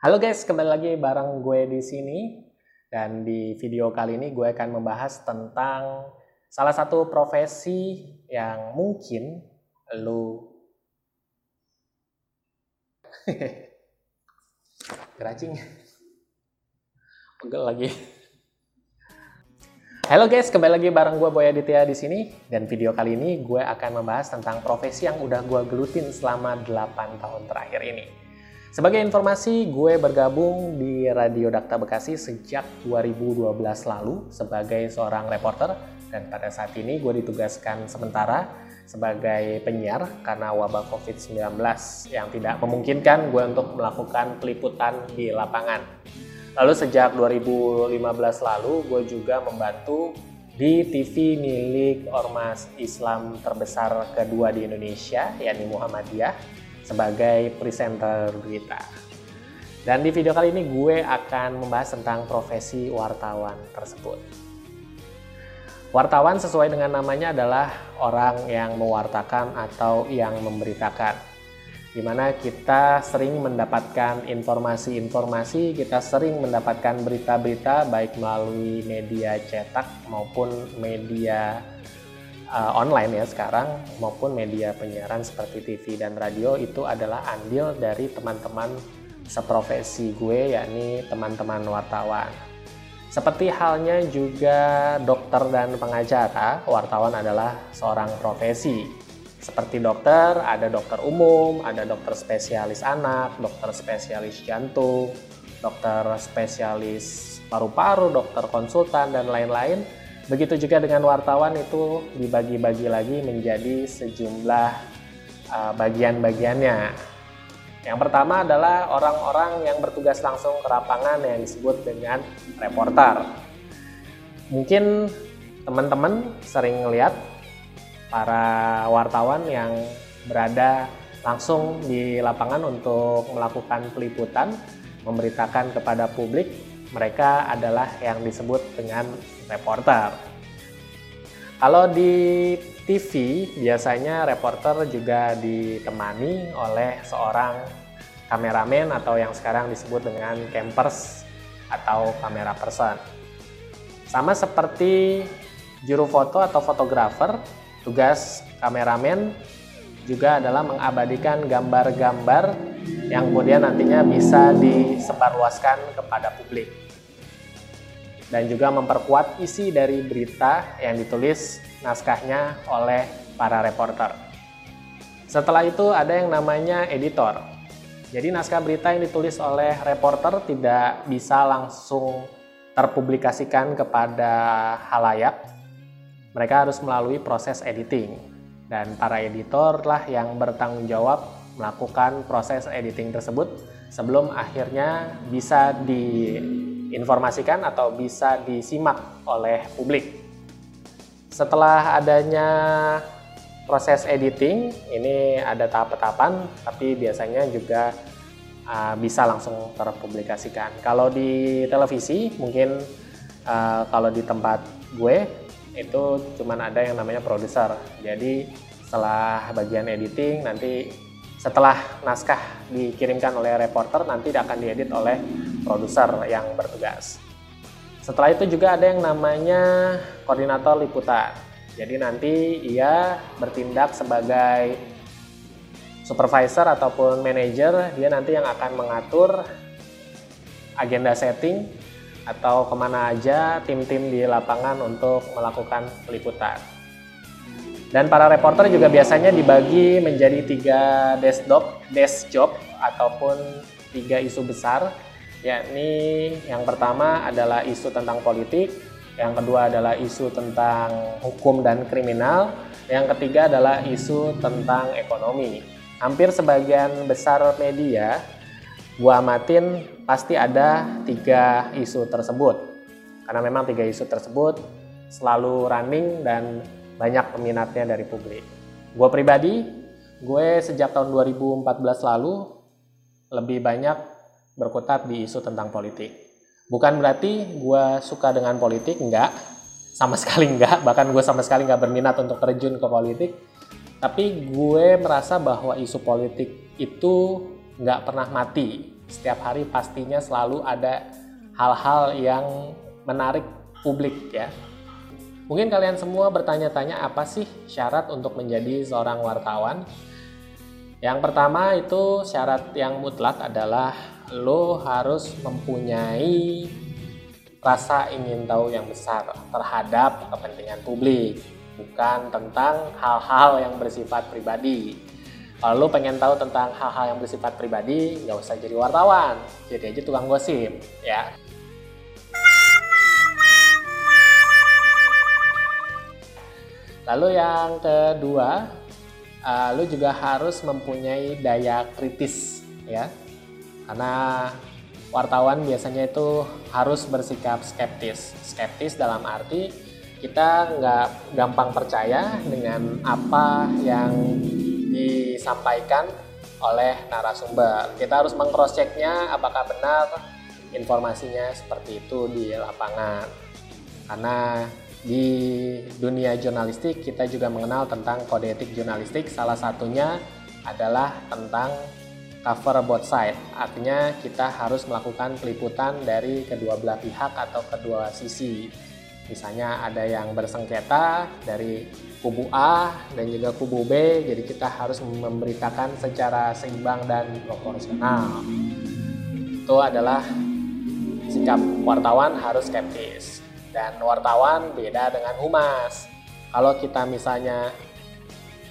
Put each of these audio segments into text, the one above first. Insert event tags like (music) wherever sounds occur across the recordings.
Halo guys, kembali lagi bareng gue di sini. Dan di video kali ini gue akan membahas tentang salah satu profesi yang mungkin lu (laughs) geracing pegel lagi Halo guys, kembali lagi bareng gue Boy Aditya di sini dan video kali ini gue akan membahas tentang profesi yang udah gue gelutin selama 8 tahun terakhir ini. Sebagai informasi, gue bergabung di Radio Dakta Bekasi sejak 2012 lalu sebagai seorang reporter dan pada saat ini gue ditugaskan sementara sebagai penyiar karena wabah COVID-19 yang tidak memungkinkan gue untuk melakukan peliputan di lapangan. Lalu sejak 2015 lalu gue juga membantu di TV milik Ormas Islam terbesar kedua di Indonesia, yakni Muhammadiyah, sebagai presenter berita. Dan di video kali ini gue akan membahas tentang profesi wartawan tersebut. Wartawan sesuai dengan namanya adalah orang yang mewartakan atau yang memberitakan. Di mana kita sering mendapatkan informasi-informasi, kita sering mendapatkan berita-berita baik melalui media cetak maupun media uh, online ya sekarang maupun media penyiaran seperti TV dan radio itu adalah andil dari teman-teman seprofesi gue yakni teman-teman wartawan. Seperti halnya juga dokter dan pengacara, wartawan adalah seorang profesi. Seperti dokter, ada dokter umum, ada dokter spesialis anak, dokter spesialis jantung, dokter spesialis paru-paru, dokter konsultan, dan lain-lain. Begitu juga dengan wartawan itu dibagi-bagi lagi menjadi sejumlah uh, bagian-bagiannya. Yang pertama adalah orang-orang yang bertugas langsung ke lapangan yang disebut dengan reporter. Mungkin teman-teman sering melihat para wartawan yang berada langsung di lapangan untuk melakukan peliputan, memberitakan kepada publik, mereka adalah yang disebut dengan reporter. Kalau di TV biasanya reporter juga ditemani oleh seorang kameramen atau yang sekarang disebut dengan campers atau kamera person. Sama seperti juru foto atau fotografer, tugas kameramen juga adalah mengabadikan gambar-gambar yang kemudian nantinya bisa disebarluaskan kepada publik. Dan juga memperkuat isi dari berita yang ditulis naskahnya oleh para reporter. Setelah itu ada yang namanya editor. Jadi naskah berita yang ditulis oleh reporter tidak bisa langsung terpublikasikan kepada halayak. Mereka harus melalui proses editing. Dan para editor lah yang bertanggung jawab melakukan proses editing tersebut sebelum akhirnya bisa diinformasikan atau bisa disimak oleh publik. Setelah adanya proses editing, ini ada tahap-tahapan, tapi biasanya juga uh, bisa langsung terpublikasikan. Kalau di televisi, mungkin uh, kalau di tempat gue itu cuman ada yang namanya produser. Jadi setelah bagian editing, nanti setelah naskah dikirimkan oleh reporter, nanti akan diedit oleh produser yang bertugas. Setelah itu juga ada yang namanya koordinator liputan. Jadi nanti ia bertindak sebagai supervisor ataupun manajer, dia nanti yang akan mengatur agenda setting atau ke mana aja tim-tim di lapangan untuk melakukan peliputan. Dan para reporter juga biasanya dibagi menjadi tiga desk job, desk job ataupun tiga isu besar yakni yang pertama adalah isu tentang politik, yang kedua adalah isu tentang hukum dan kriminal, yang ketiga adalah isu tentang ekonomi. Hampir sebagian besar media gua amatin pasti ada tiga isu tersebut. Karena memang tiga isu tersebut selalu running dan banyak peminatnya dari publik. Gue pribadi, gue sejak tahun 2014 lalu lebih banyak berkutat di isu tentang politik. Bukan berarti gue suka dengan politik, enggak. Sama (laughs) sekali enggak, bahkan gue sama sekali enggak berminat untuk terjun ke politik. Tapi gue merasa bahwa isu politik itu enggak pernah mati. setiap hari pastinya selalu ada hal-hal yang menarik publik ya. Mungkin kalian semua bertanya-tanya apa sih syarat untuk menjadi seorang wartawan? Yang pertama itu syarat yang mutlak adalah lo harus mempunyai rasa ingin tahu yang besar terhadap kepentingan publik, bukan tentang hal-hal yang bersifat pribadi. Kalau lo pengen tahu tentang hal-hal yang bersifat pribadi, nggak usah jadi wartawan, jadi aja tukang gosip, ya. Lalu yang kedua, uh, lu juga harus mempunyai daya kritis ya. Karena wartawan biasanya itu harus bersikap skeptis. Skeptis dalam arti kita nggak gampang percaya dengan apa yang disampaikan oleh narasumber. Kita harus mengcross checknya apakah benar informasinya seperti itu di lapangan. Karena di dunia jurnalistik kita juga mengenal tentang kode etik jurnalistik salah satunya adalah tentang cover both side. Artinya kita harus melakukan peliputan dari kedua belah pihak atau kedua sisi. Misalnya ada yang bersengketa dari kubu A dan juga kubu B jadi kita harus memberitakan secara seimbang dan proporsional. Itu adalah sikap wartawan harus skeptis. Dan wartawan beda dengan humas. Kalau kita misalnya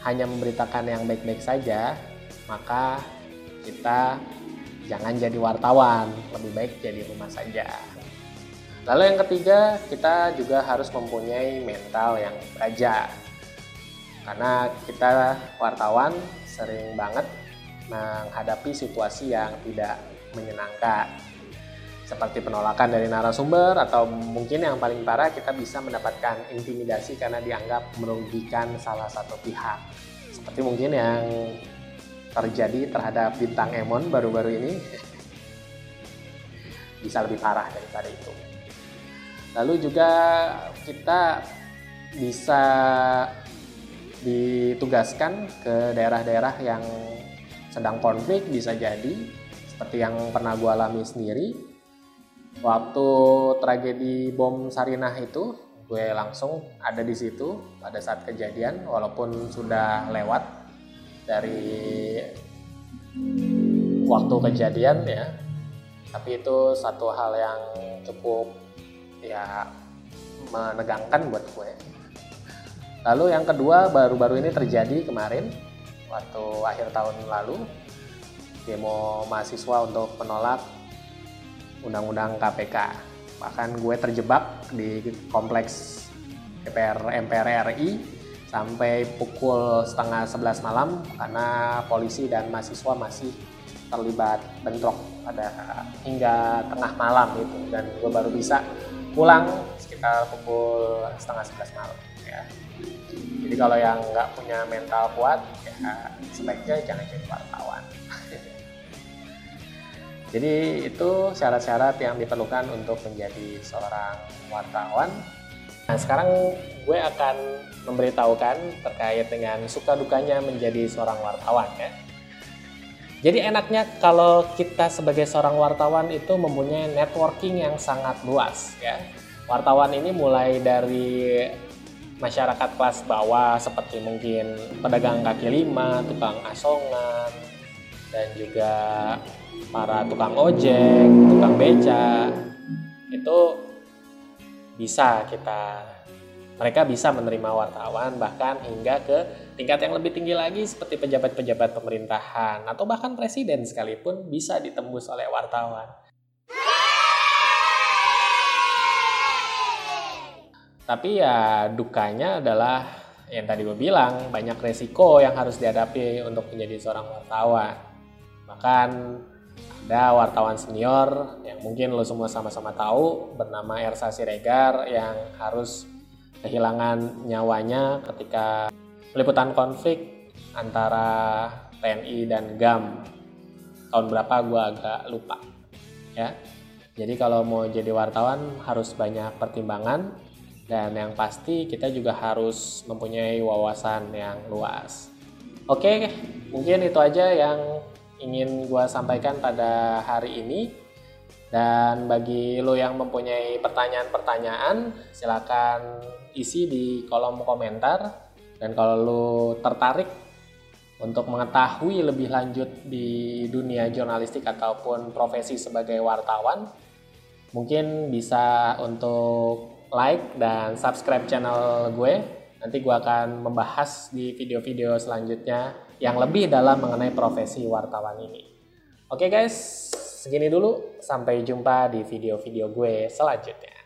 hanya memberitakan yang baik-baik saja, maka kita jangan jadi wartawan, lebih baik jadi humas saja. Lalu yang ketiga, kita juga harus mempunyai mental yang baja. Karena kita wartawan sering banget menghadapi situasi yang tidak menyenangkan seperti penolakan dari narasumber atau mungkin yang paling parah kita bisa mendapatkan intimidasi karena dianggap merugikan salah satu pihak seperti mungkin yang terjadi terhadap bintang Emon baru-baru ini bisa lebih parah daripada itu. Lalu juga kita bisa ditugaskan ke daerah-daerah yang sedang konflik bisa jadi seperti yang pernah gue alami sendiri. Waktu tragedi bom Sarinah itu gue langsung ada di situ pada saat kejadian walaupun sudah lewat dari waktu kejadian ya. Tapi itu satu hal yang cukup ya menegangkan buat gue. Lalu yang kedua baru-baru ini terjadi kemarin waktu akhir tahun lalu demo mahasiswa untuk menolak undang-undang KPK. Bahkan gue terjebak di kompleks DPR MPR RI sampai pukul setengah sebelas malam karena polisi dan mahasiswa masih terlibat bentrok pada hingga tengah malam gitu dan gue baru bisa pulang sekitar pukul setengah sebelas malam ya. Jadi kalau yang nggak punya mental kuat ya sebaiknya jangan jadi wartawan. (laughs) Jadi itu syarat-syarat yang diperlukan untuk menjadi seorang wartawan. Nah sekarang gue akan memberitahukan terkait dengan suka dukanya menjadi seorang wartawan ya. Jadi enaknya kalau kita sebagai seorang wartawan itu mempunyai networking yang sangat luas ya. Wartawan ini mulai dari masyarakat kelas bawah seperti mungkin pedagang kaki lima, tukang asongan, dan juga para tukang ojek, tukang beca itu bisa kita mereka bisa menerima wartawan bahkan hingga ke tingkat yang lebih tinggi lagi seperti pejabat-pejabat pemerintahan atau bahkan presiden sekalipun bisa ditembus oleh wartawan. Tapi ya dukanya adalah yang tadi gue bilang banyak resiko yang harus dihadapi untuk menjadi seorang wartawan. Bahkan ada wartawan senior yang mungkin lo semua sama-sama tahu bernama Ersa Siregar yang harus kehilangan nyawanya ketika peliputan konflik antara TNI dan GAM tahun berapa? Gue agak lupa. Ya. Jadi kalau mau jadi wartawan harus banyak pertimbangan. Dan yang pasti kita juga harus mempunyai wawasan yang luas. Oke mungkin itu aja yang ingin gue sampaikan pada hari ini. Dan bagi lo yang mempunyai pertanyaan-pertanyaan, silakan isi di kolom komentar. Dan kalau lo tertarik untuk mengetahui lebih lanjut di dunia jurnalistik ataupun profesi sebagai wartawan, mungkin bisa untuk like dan subscribe channel gue. Nanti gue akan membahas di video-video selanjutnya yang lebih dalam mengenai profesi wartawan ini. Oke guys, segini dulu. Sampai jumpa di video-video gue selanjutnya.